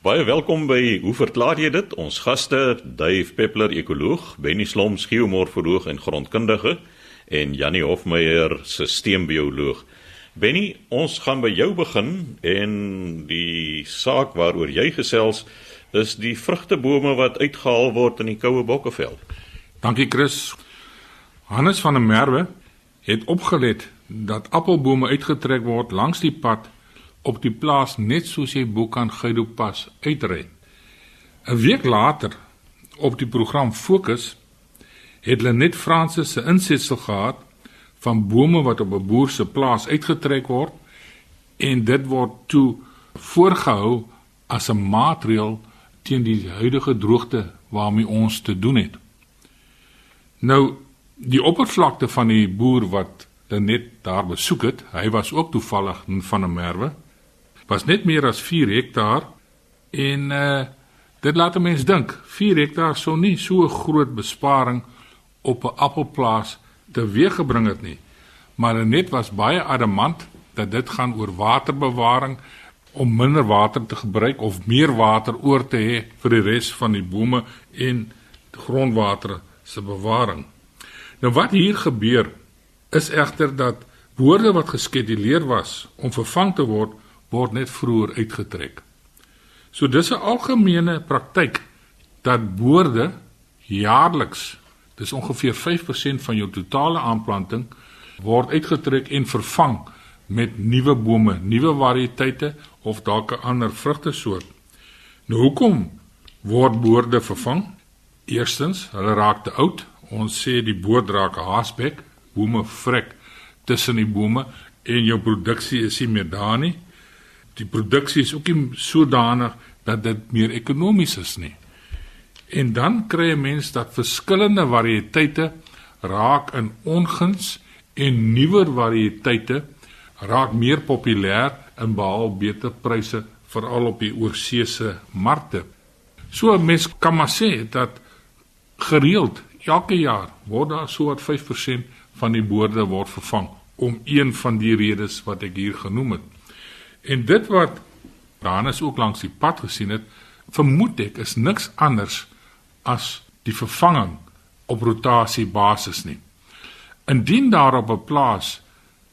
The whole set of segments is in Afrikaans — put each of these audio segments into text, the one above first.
Baie welkom by Hoe verklaar jy dit? Ons gaste, Dave Peppler, ekoloog, Benny Slom, geomorfoloog en grondkundige en Janie Hofmeyer, sisteembioloog. Benny, ons gaan by jou begin en die saak waaroor jy gesels is die vrugtebome wat uitgehaal word in die Koue Bokkeveld. Dankie Chris. Hannes van der Merwe het opgelet dat appelbome uitgetrek word langs die pad op die plaas net soos jy boek aan Gaido pas uitry. 'n Week later op die program Fokus het hulle net Fransis se insetsel gehad van bome wat op 'n boer se plaas uitgetrek word en dit word toe voorgehou as 'n maatreel teen die huidige droogte waarmee ons te doen het. Nou die oppervlakte van die boer wat net daar besoek het, hy was ook toevallig van 'n merwe, was net meer as 4 hektaar en uh dit laat 'n mens dink, 4 hektaar sou nie so 'n groot besparing op 'n appelplaas teweeggebring het nie. Maar net was baie adamant dat dit gaan oor waterbewaring om minder water te gebruik of meer water oor te hê vir die res van die bome en grondwater se bewaring. Nou wat hier gebeur is egter dat woorde wat geskeduleer was om vervang te word, word net vroeër uitgetrek. So dis 'n algemene praktyk dat woorde jaarliks, dis ongeveer 5% van jou totale aanplanting word uitgetrek en vervang met nuwe bome, nuwe variëteite of dalk 'n ander vrugtesoort. Nou hoekom word boorde vervang? Eerstens, hulle raak te oud. Ons sê die boord raak haasbek, bome vrek tussen die bome en jou produksie is nie meer daar nie. Die produksie is ook nie sodanig dat dit meer ekonomies is nie. En dan kry 'n mens dat verskillende variëteite raak in onguns en nuwer variëteite raak meer populêr en behaal beter pryse veral op die oorseese markte. So mens kan maar sê dat gereeld elke jaar word daar so wat 5% van die boorde word vervang om een van die redes wat ek hier genoem het. En dit wat Danus ook langs die pad gesien het, vermoed ek is niks anders as die vervanging op rotasie basis nie. Indien daar op 'n plaas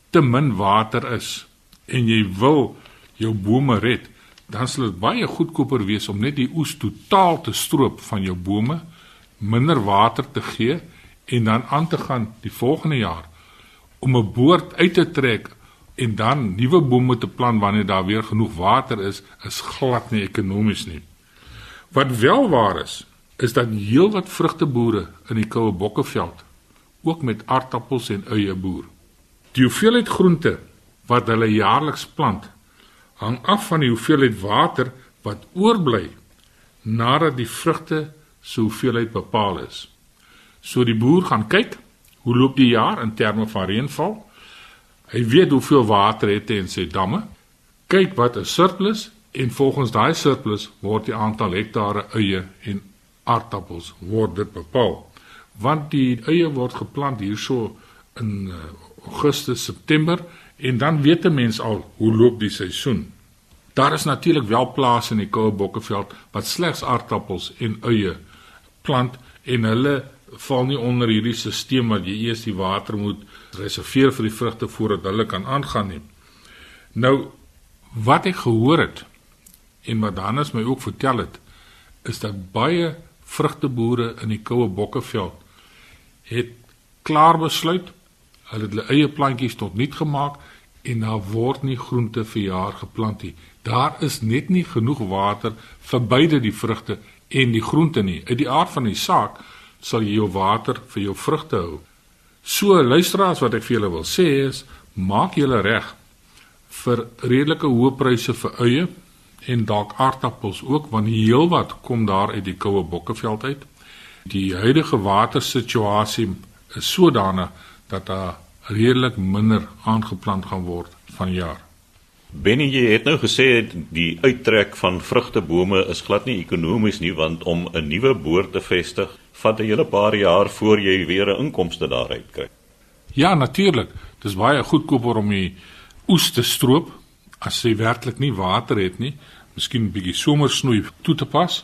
te min water is en jy wil jou bome red, dan sal dit baie goedkoper wees om net die oes totaal te stroop van jou bome, minder water te gee en dan aan te gaan die volgende jaar om 'n boord uit te trek en dan nuwe bome te plant wanneer daar weer genoeg water is, is glad nie ekonomies nie. Wat wel waar is, is dat heelwat vrugteboere in die Koue Bokkeveld ook met aardappels en eie boer. Die hoeveelheid groente wat hulle jaarliks plant, hang af van die hoeveelheid water wat oorbly nadat die vrugte se hoeveelheid bepaal is. So die boer gaan kyk hoe loop die jaar in terme van reënval. Hy weet hoeveel water het hy in sy damme. Kyk wat 'n surplus en volgens daai surplus word die aantal hektare eie en aardappels word dit bepaal. Want die eie word geplant hierso in uh, Augustus, September en dan weet 'n mens al hoe loop die seisoen. Daar is natuurlik wel plase in die Koue Bokkeveld wat slegs aardappels en eie plant en hulle val nie onder hierdie stelsel wat jy eers die water moet reserveer vir die vrugte voordat hulle kan aangaan nie. Nou wat ek gehoor het en wat Hannes my ook vertel het is dat baie vrugteboere in die Koue Bokkeveld het klaar besluit Hulle het hulle eie plantjies tot nut gemaak en daar word nie groente vir jaar geplant nie. Daar is net nie genoeg water vir beide die vrugte en die groente nie. Uit die aard van die saak sal jy jou water vir jou vrugte hou. So luisteraars wat ek vir julle wil sê is, maak julle reg vir redelike hoë pryse vir eie en dalk aardappels ook want heelwat kom daar uit die koue bokkeveld uit. Die huidige watersituasie is sodanig dat daar redelik minder aangeplant gaan word van jaar. Benny jy het nou gesê die uittrek van vrugtebome is glad nie ekonomies nie want om 'n nuwe boer te vestig vat 'n hele paar jaar voor jy weer 'n inkomste daaruit kry. Ja, natuurlik. Dit is baie goedkoper om die oes te stroop as jy werklik nie water het nie, miskien 'n bietjie somersnoei toe te pas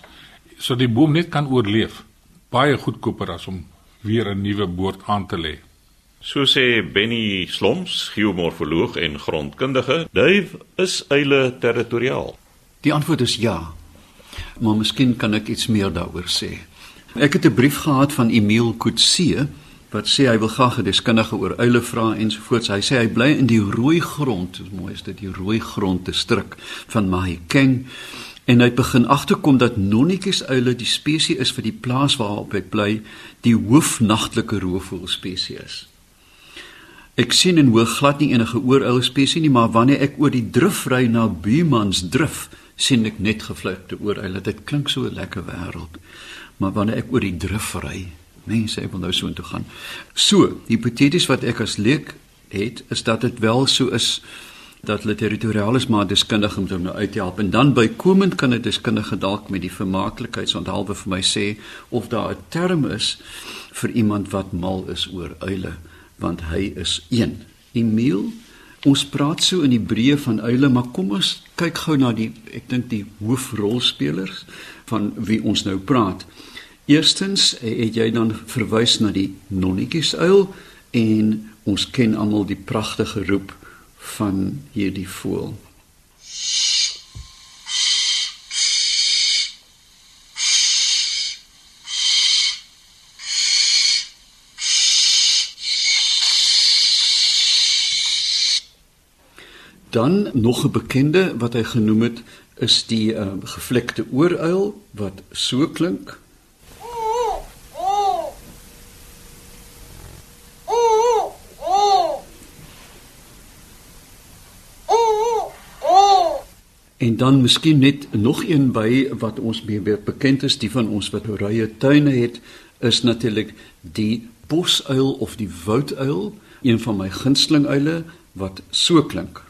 sodat die boom net kan oorleef. Baie goedkoper as om weer 'n nuwe boord aan te lê. So sê Benny Sloms, geomorfoloog en grondkundige, Dave is eile territoriaal. Die antwoord is ja. Maar miskien kan ek iets meer daaroor sê. Ek het 'n brief gehad van Emile Kutse wat sê hy wil graag 'n deskundige oor uile vra ensovoorts. Hy sê hy bly in die rooi grond, hoe mooi is dit, die rooi grond distrik van Mahikeng en hy begin agterkom dat nonnetjies uile die spesies is vir die plaas waarop hy bly, die hoofnagtelike roofvoël spesies. Ek sien en hoor glad nie enige ooruil spesies nie, maar wanneer ek oor die drif ry na Buurmans drif, sien ek net gevlugte ooruile. Dit klink so 'n lekker wêreld. Maar wanneer ek oor die drif ry, mense, ek wil nou so intoe gaan. So, hipoteties wat ek as leek het, is dat dit wel so is dat hulle territorialis maar deskundig om nou uit te help en dan bykomend kan 'n deskundige dalk met die vermaaklikheidsonthaalwe vir my sê of daar 'n term is vir iemand wat mal is oor uile want hy is een. Emil, ons praat so in die breë van uile, maar kom ons kyk gou na die ek dink die hoofrolspelers van wie ons nou praat. Eerstens het jy dan verwys na die nonnetjies uil en ons ken almal die pragtige roep van hierdie voël. Dan nog 'n bekende wat hy genoem het is die uh, gevlekte ooruil wat so klink. En dan miskien net nog een by wat ons meer bekend is, die van ons wat oranje tuine het, is natuurlik die bosuil of die wouduil, een van my gunsteling uile wat so klink.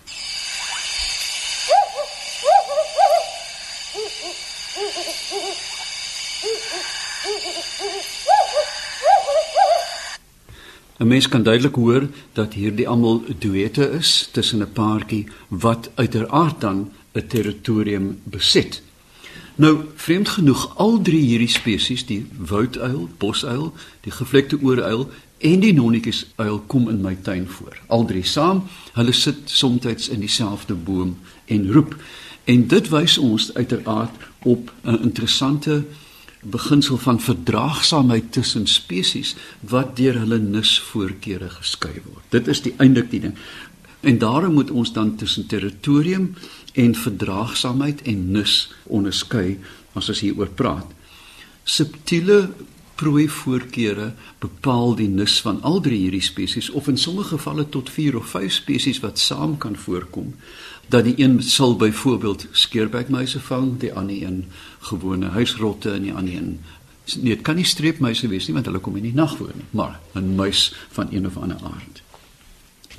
'n Mens kan duidelik hoor dat hierdie almal duette is tussen 'n paartjie wat uiteraard dan 'n territorium beset. Nou, vreemd genoeg, al drie hierdie spesies, die wouduil, bosuil, die gevlekte ooruil en die nonnetjies uil kom in my tuin voor. Al drie saam, hulle sit soms in dieselfde boom en roep. En dit wys ons uiteraard op 'n interessante beginsel van verdraagsaamheid tussen spesies wat deur hulle nisvoorkeure geskei word. Dit is die eindelik die ding. En daarom moet ons dan tussen territorium en verdraagsaamheid en nis onderskei as ons hieroor praat. Subtiele prooivoorkeure bepaal die nis van al drie hierdie spesies of in sommige gevalle tot 4 of 5 spesies wat saam kan voorkom dat die een sal byvoorbeeld skeurbuikmuise vang, die ander een gewone huisrotte en die ander een nee, dit kan nie streepmuise wees nie want hulle kom in die nag voor nie, maar 'n muis van een of ander aard.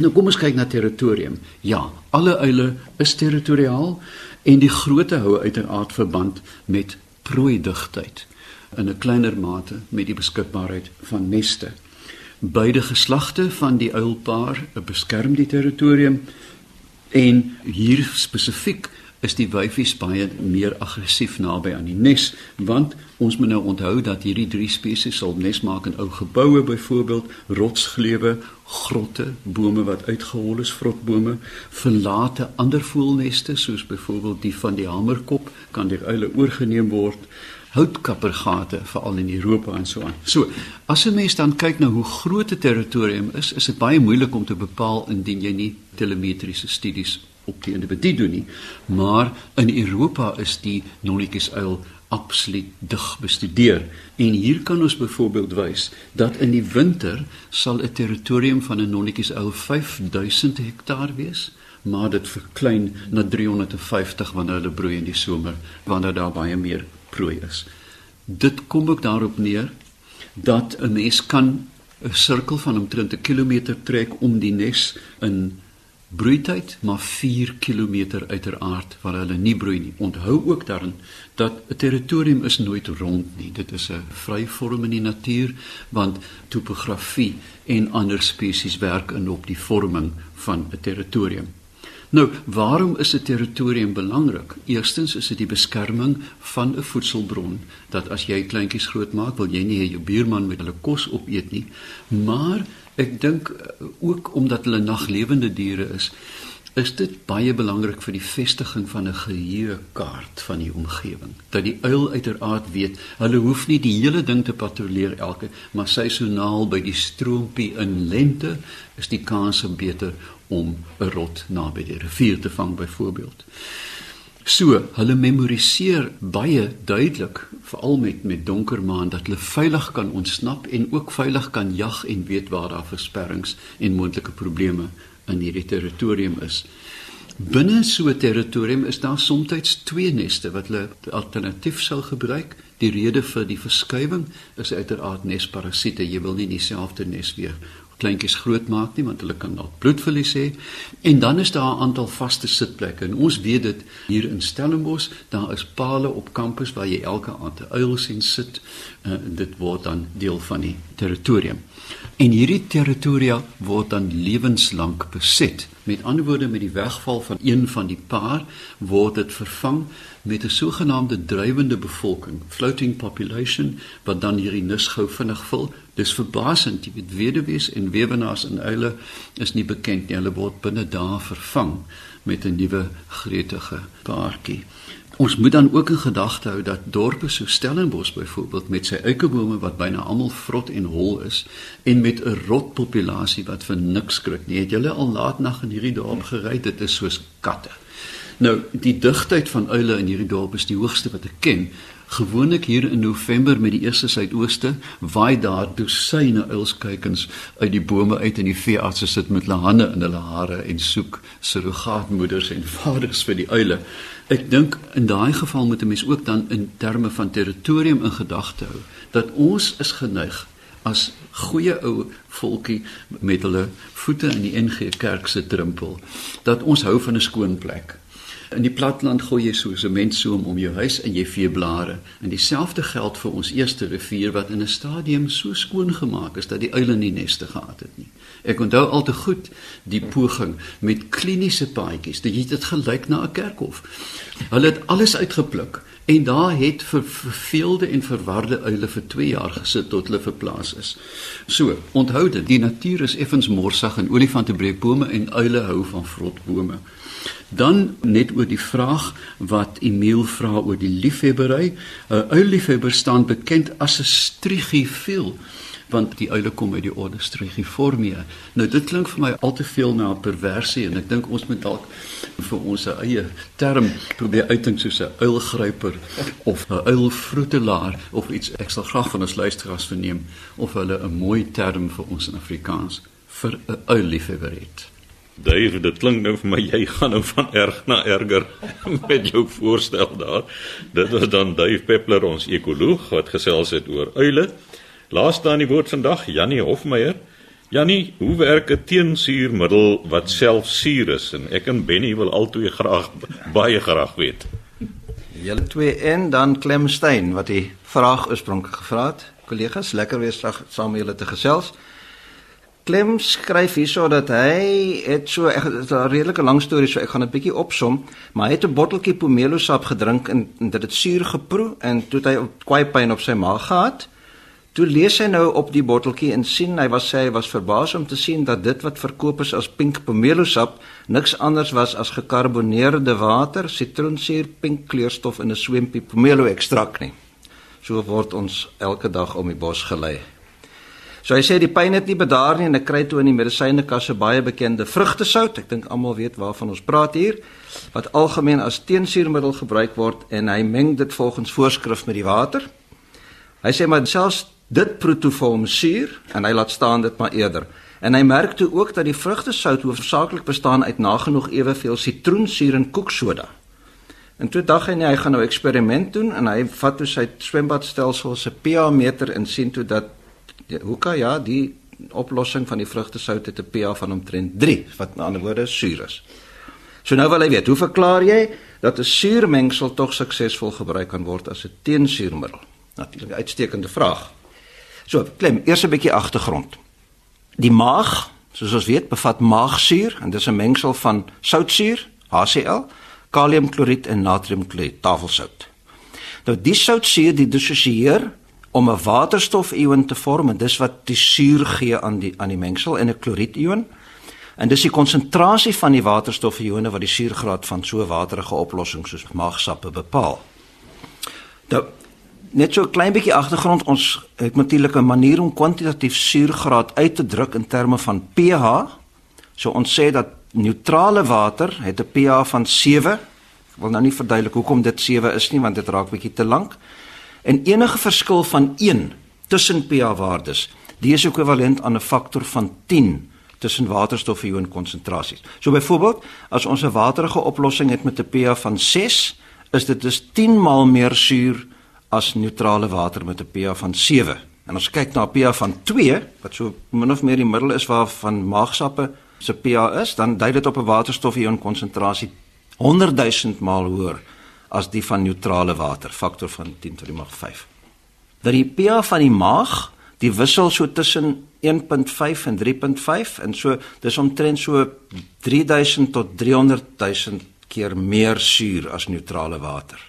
Nou kom ons kyk na territorium. Ja, alle uile is territoriaal en die grootte hou uiteraard verband met prooidigtheid in 'n kleiner mate met die beskikbaarheid van neste. Beide geslagte van die uilpaar beskerm die territorium en hier spesifiek is die wyfies baie meer aggressief naby aan die nes want ons moet nou onthou dat hierdie drie spesies sal nes maak in ou geboue byvoorbeeld rotsgleuwe grotte bome wat uitgehol is vrotbome verlate ander voelneste soos byvoorbeeld die van die hamerkop kan deur uile oorgeneem word houtkappergate veral in Europa en so aan. So, as 'n mens dan kyk na hoe groot 'n territorium is, is dit baie moeilik om te bepaal indien jy nie telemetriese studies op die individu doen nie. Maar in Europa is die nonnetjies uil absoluut dig bestudeer. En hier kan ons byvoorbeeld wys dat in die winter sal 'n territorium van 'n nonnetjies uil 5000 hektaar wees maar dit verklein na 350 wanneer hulle broei in die somer wanneer daar baie meer prooi is. Dit kom ook daarop neer dat 'n mens kan 'n sirkel van omtrent 'n kilometer trek om die nes in broeityd, maar 4 km uiteraard waar hulle nie broei nie. Onthou ook dan dat 'n territorium is nooit rond nie. Dit is 'n vryvorm in die natuur want topografie en ander spesies werk in op die vorming van 'n territorium. Nou, waarom is 'n territorium belangrik? Eerstens is dit die beskerming van 'n voedselbron dat as jy kleintjies grootmaak, wil jy nie hê jou buurman moet hulle kos opeet nie. Maar ek dink eh, ook omdat hulle naglewende diere is, is dit baie belangrik vir die vestiging van 'n geheuekaart van die omgewing. Dat die uil uiteraard weet, hulle hoef nie die hele ding te patrolleer elke, maar seisoonaal by die stroompie in lente is die kans beter om 'n rot naby die rivier te vang byvoorbeeld. So, hulle memoriseer baie duidelik, veral met met donker maan dat hulle veilig kan ontsnap en ook veilig kan jag en weet waar daar versperrings en moontlike probleme in hierdie territorium is. Binne so 'n territorium is daar soms twee neste wat hulle alternatief sou gebruik. Die rede vir die verskywing is uiteraard nesparasiete. Jy wil nie dieselfde nes weer kleintjies grootmaak nie want hulle kan dalk bloedverlies hê. En dan is daar 'n aantal vaste sitplekke. En ons weet dit hier in Stellenbosch, daar is pale op kampus waar jy elke aand 'n uil sien sit. Uh, dit word dan deel van die territorium. En hierdie territoria word dan lewenslank beset. Met ander woorde met die wegval van een van die paar word dit vervang met 'n sogenaamde drywende bevolking, floating population wat dan hierdie nis gou vinnig vul. Dis verbasend, jy weet weduwees en weewenaars in uile is nie bekend nie. Hulle word binne dae vervang met 'n nuwe gretige paartjie. Ons moet dan ook in gedagte hou dat dorpe so Stellenbosch byvoorbeeld met sy eikebome wat byna almal vrot en hol is en met 'n rotpopulasie wat vir niks skrik nie. Het julle al laatnag in hierdie dorp gery? Dit is soos katte. Nou, die digtheid van uile in hierdie dorp is die hoogste wat ek ken. Gewoonlik hier in November met die eerste suidooste waai daar dosyne uilskuikens uit die bome uit en die veeartse sit met hulle hande in hulle hare en soek surrogaatmoeders en vaders vir die uile. Ek dink in daai geval moet 'n mens ook dan in terme van territorium in gedagte hou dat ons is geneig as goeie ou volkie met hulle voete in die NG Kerk se drempel dat ons hou van 'n skoon plek. In die platland gooi jy so 'n sementsoom om jou huis en jy vee blare. En dieselfde geld vir ons eerste rivier wat in 'n stadium so skoon gemaak is dat die uile nie neste gehad het nie. Ek onthou al te goed die poging met kliniese paadjies. Dit het dit gelyk na 'n kerkhof. Hulle het alles uitgepluk en daar het vir verveelde en verwarde uile vir 2 jaar gesit tot hulle verplaas is. So, onthou dit, die natuur is effens morsig en olifante breek bome en uile hou van vrot bome. Dan net oor die vraag wat Emil vra oor die liefhebbery. 'n Uilliefhebber staan bekend as 'n strigifiel want die uile kom uit die orde Strigiformia. Nou dit klink vir my al te veel na 'n perversie en ek dink ons moet dalk vir ons eie term probeer uitdink soos 'n uilgryper of 'n uilvroetelaar of iets ek sal graag van ons luisteraars verneem of hulle 'n mooi term vir ons in Afrikaans vir 'n uilliefhebber het. Dave, dit klink nou vir my jy gaan nou van erg na erger met jou voorstel daar. Dit was dan Dave Peppler ons ekoloog wat gesels het oor uile. Laaste aan die woord vandag Jannie Hofmeyer. Jannie, hoe werk 'n teensuurmiddel wat self suur is en ek en Benny wil altoe graag baie graag weet. Julle twee en dan Klemstein wat die vraag oorspronklik gevra het. Kollegas, lekker weer saam met julle te gesels. Klem skryf hierso dat hy het so ek het 'n redelike lang storie so ek gaan 'n bietjie opsom, maar hy het 'n botteltjie pomelo sap gedrink en, en dit het suur geproe en toe het hy kwaai pyn op sy maag gehad. Toe lees hy nou op die botteltjie en sien hy was sê hy was verbaas om te sien dat dit wat verkoop is as pink pomelo sap niks anders was as gekarboneerde water, sitroensuur, pink kleurstof in 'n swempie pomelo ekstrak nie. So word ons elke dag om die bos gelei. So hy sê die pyn het nie bedaar nie en ek kry toe in die medisynekasse baie bekende vrugtesout. Ek dink almal weet waarvan ons praat hier wat algemeen as teensuurmiddel gebruik word en hy meng dit volgens voorskrif met die water. Hy sê maar selfs dit protoform suur en hy laat staan dit maar eerder. En hy merk toe ook dat die vrugtesout hoofsaaklik bestaan uit nagenoeg eweveel sitroensuur en koeksoda. En toe dink hy nee, hy gaan nou eksperiment doen en hy vat toe sy swembadstelsel se pH meter en sien toe dat hoeka ja, die oplossing van die vrugtesout het 'n pH van omtrent 3, wat met ander woorde suur is. So nou wil hy weet, hoe verklaar jy dat 'n suurmengsel tog suksesvol gebruik kan word as 'n teensuurmiddel? Natuurlik 'n uitstekende vraag. So, klem, eers 'n bietjie agtergrond. Die maag soos ons weet, bevat maagsuur en dis 'n mengsel van soutsuur, HCl, kaliumkloried en natriumkloried, tafelsout. Nou die soutsuur die dissosieer om 'n waterstof-ion te vorm en dis wat die suur gee aan die aan die mengsel en 'n kloried-ion. En dis die konsentrasie van die waterstof-ione wat die suurgraad van so waterige oplossing soos maagsappe bepaal. Nou net so 'n klein bietjie agtergrond ons het natuurlik 'n manier om kwantitatief suurgraad uit te druk in terme van pH. So ons sê dat neutrale water het 'n pH van 7. Ek wil nou nie verduidelik hoekom dit 7 is nie want dit raak bietjie te lank. En enige verskil van 1 tussen pH-waardes, die is ekwivalent aan 'n faktor van 10 tussen waterstof-ion konsentrasies. So byvoorbeeld, as ons 'n waterige oplossing het met 'n pH van 6, is dit dus 10 maal meer suur as neutrale water met 'n pH van 7. En ons kyk na 'n pH van 2, wat so min of meer die middel is waarvan maagsappe se pH is, dan dui dit op 'n waterstof-ion konsentrasie 100 000 maal hoër as die van neutrale water, faktor van 10 tot die mag 5. Dat die pH van die maag, die wissel so tussen 1.5 en 3.5 en so dis omtrent so 3000 tot 300 000 keer meer suur as neutrale water.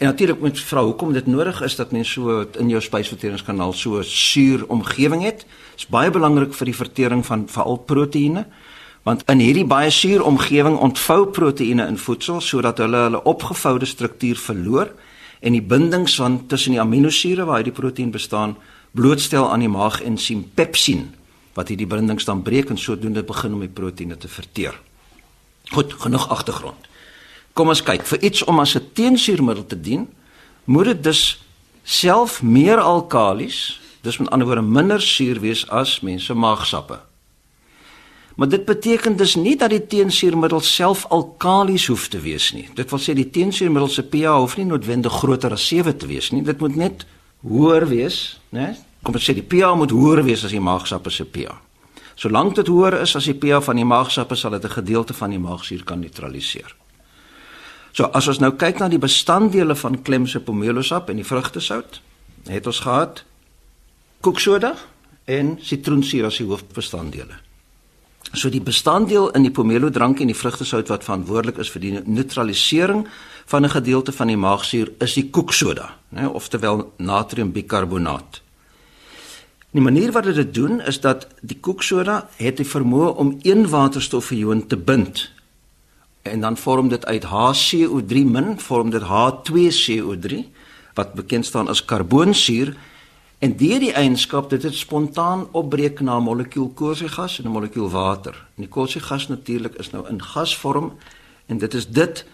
En natuurlik moet vra hoekom dit nodig is dat mens so in jou spysverteringskanaal so suur omgewing het. Dit is baie belangrik vir die vertering van veral proteïene want in hierdie baie suur omgewing ontvou proteïene in voedsel sodat hulle hulle opgevoude struktuur verloor en die bindings van tussen die aminosure waar hierdie proteïen bestaan blootstel aan die maagensium pepsin wat hierdie bindings dan breek en sodoende begin om die proteïene te verteer. Goed, genoeg agtergrond. Kom ons kyk, vir iets om as 'n teensuurmiddel te dien, moet dit dus self meer alkalies, dis met ander woorde minder suur wees as mense maagsappe. Maar dit beteken dus nie dat die teensuurmiddel self alkalies hoef te wees nie. Dit wil sê die teensuurmiddel se pH hoef nie noodwendig groter as 7 te wees nie. Dit moet net hoër wees, né? Kom ons sê die pH moet hoër wees as die maagsappe se pH. Solank dit hoër is as die pH van die maagsappe, sal dit 'n gedeelte van die maagsuur kan neutraliseer. So as ons nou kyk na die bestanddele van klemse pomelosap en die vrugtesout, het ons gehad koeksoda en sitroensuur as die hoofbestanddele. So die bestanddeel in die pomelo drank en die vrugtesout wat verantwoordelik is vir die neutralisering van 'n gedeelte van die maagsuur is die koeksoda, né, oftewel natriumbikarbonaat. Die manier wat dit doen is dat die koeksoda het die vermoë om een waterstofion te bind en dan vorm dit uit HCO3- vorm dit H2CO3 wat bekend staan as karboonsuur en deur die eienskap dat dit spontaan opbreek na 'n molekuul koolsuurgas en 'n molekuul water. En die koolsuurgas natuurlik is nou in gasvorm en dit is dit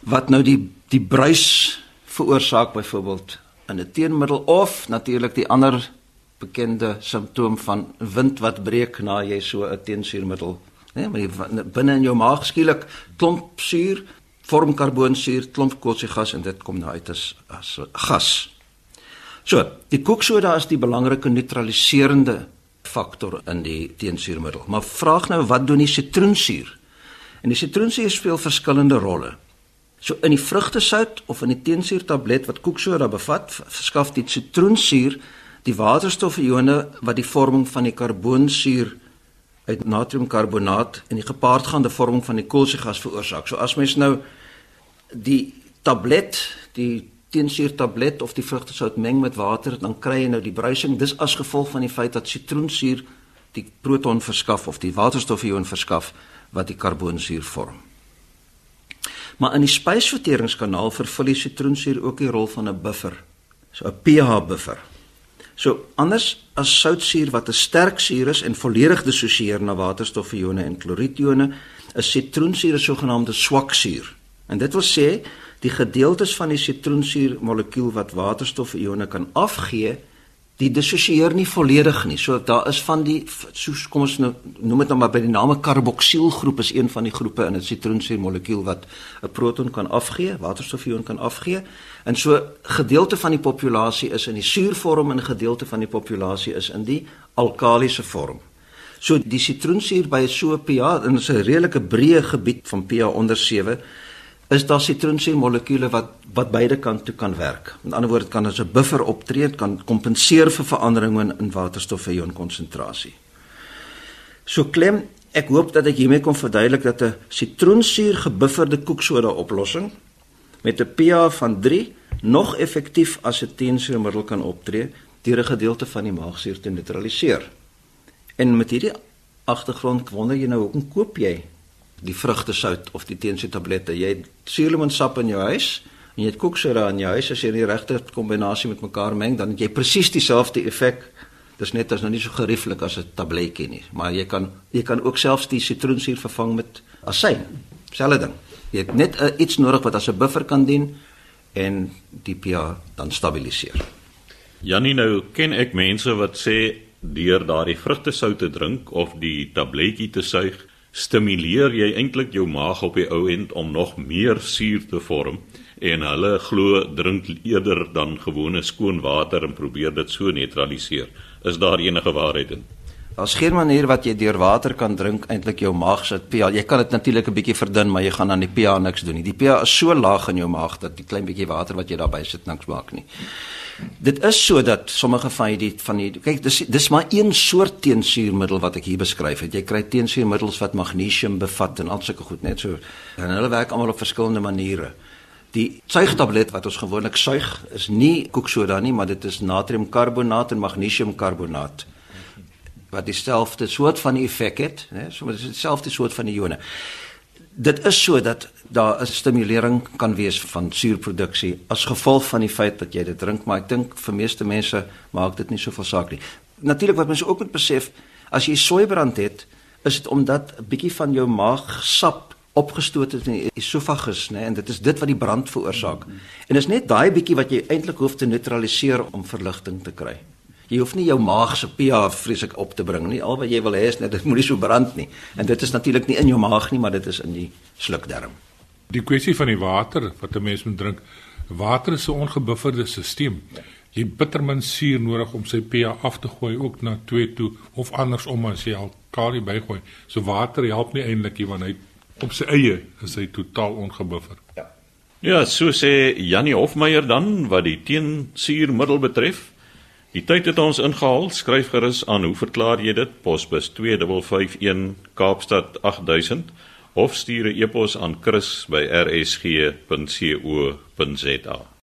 wat nou die die bruis veroorsaak byvoorbeeld in 'n teenmiddel of natuurlik die ander bekende simptoom van wind wat breek na jy so 'n teensuurmiddel né maar binne in jou maag skielik klomp suur vorm karboonsuur klomp koolsuurgas en dit kom nou uit as as gas. So, die koeksoda is die belangrike neutraliserende faktor in die teensuurmiddel. Maar vraag nou wat doen die sitroensuur? En die sitroensuur speel verskillende rolle. So in die vrugtesout of in die teensuurtablet wat koeksoda bevat, verskaf die sitroensuur die waterstofione wat die vorming van die karboonsuur uit natriumkarbonaat en die gepaardgaande vorming van die koolsuurgas veroorsaak. So as mens nou die tablet, die teensuurtablet of die vrugtesout meng met water, dan kry jy nou die bruising. Dis as gevolg van die feit dat sitroensuur die proton verskaf of die waterstofion verskaf wat die karboonsuur vorm. Maar in die spysverteringskanaal vervul die sitroensuur ook die rol van 'n buffer, so 'n pH buffer. So anders as soutsuur wat 'n sterk suur is en volledig dissosieer na waterstofione en kloriedione, is sitroensuur 'n sogenaamde swak suur. En dit wil sê die gedeeltes van die sitroensuur molekuul wat waterstofione kan afgee, die dissosieer nie volledig nie. So daar is van die so kom ons nou noem dit nou maar by die name karboksielgroep is een van die groepe in 'n sitroensuur molekuul wat 'n proton kan afgee, waterstofion kan afgee. En so gedeelte van die populasie is in die suurvorm en gedeelte van die populasie is in die alkalisiese vorm. So die sitroensuur by so 'n pH in 'n redelike breë gebied van pH onder 7 is daar sitroensuur molekules wat wat beide kante toe kan werk. Met ander woorde kan as 'n buffer optree, kan kompenseer vir veranderinge in, in waterstof en ion konsentrasie. So klem, ek hoop dat ek hiermee kon verduidelik dat 'n sitroensuur gebufferde koeksoda oplossing met 'n pH van 3 nog effektief as 'n teensuurmiddel kan optree deur 'n gedeelte van die maagsuur te neutraliseer. En met hierdie agtergrond wonder jy nou hoekom koop jy die vrugtesout of die teensuurtablette? Jy het suurlemoensap in jou huis en jy het koeksoda in jou huis as jy die regte kombinasie met mekaar meng, dan het jy presies dieselfde effek. Dis net as nou nie so gerieflik as 'n tabletjie nie, maar jy kan jy kan ook selfs die sitroensuur vervang met asyn. Selfde ding. Jy het net uh, iets nodig wat as 'n buffer kan dien en die pH dan stabiliseer. Jannie nou ken ek mense wat sê deur daardie vrugtesout te drink of die tabletjie te suig, stimuleer jy eintlik jou maag op die ou end om nog meer suur te vorm en hulle glo drink eerder dan gewone skoon water en probeer dit so neutraliseer. Is daar enige waarheid in? Daar's geen manier wat jy deur water kan drink eintlik jou maag se pH. Jy kan dit natuurlik 'n bietjie verdun, maar jy gaan aan die pH niks doen nie. Die pH is so laag in jou maag dat die klein bietjie water wat jy daarby sit niks maak nie. Dit is so dat sommige van hierdie van die kyk dis dis maar een soort teensuurmiddel wat ek hier beskryf het. Jy kry teensuurmiddels wat magnesium bevat en al sulke goed net so. En hulle werk almal op verskillende maniere. Die suigtablet wat ons gewoonlik suig is nie koeksoda nie, maar dit is natriumkarbonaat en magnesiumkarbonaat wat dieselfde soort van effek het, né? So dit is dieselfde soort van ione. Dit is so dat daar 'n stimulering kan wees van suurproduksie as gevolg van die feit dat jy dit drink, maar ek dink vir meeste mense maak dit nie soveel saak nie. Natuurlik wat mense ook moet besef, as jy soeibrand het, is dit omdat 'n bietjie van jou maagsap opgestoot het in die esophagus, né, en dit is dit wat die brand veroorsaak. En dit is net daai bietjie wat jy eintlik hoef te neutraliseer om verligting te kry. Jy hoef nie jou maag se pH vreeslik op te bring nie. Al wat jy wil hê is net dit moenie so brand nie. En dit is natuurlik nie in jou maag nie, maar dit is in die slukdarm. Die kwessie van die water wat 'n mens moet drink. Water is 'n ongebufferde stelsel. Jy het bitter min suur nodig om sy pH af te gooi ook na 2 toe of andersom as jy alkali bygooi. So water help nie eintlik nie want hy op sy eie is hy totaal ongebuffer. Ja. Ja, so sê Jannie Hofmeyer dan wat die teensuurmiddel betref. Die tyd het ons ingehaal. Skryf gerus aan. Hoe verklaar jy dit? Posbus 2551 Kaapstad 8000 of stuur 'n e-pos aan chris@rsg.co.za.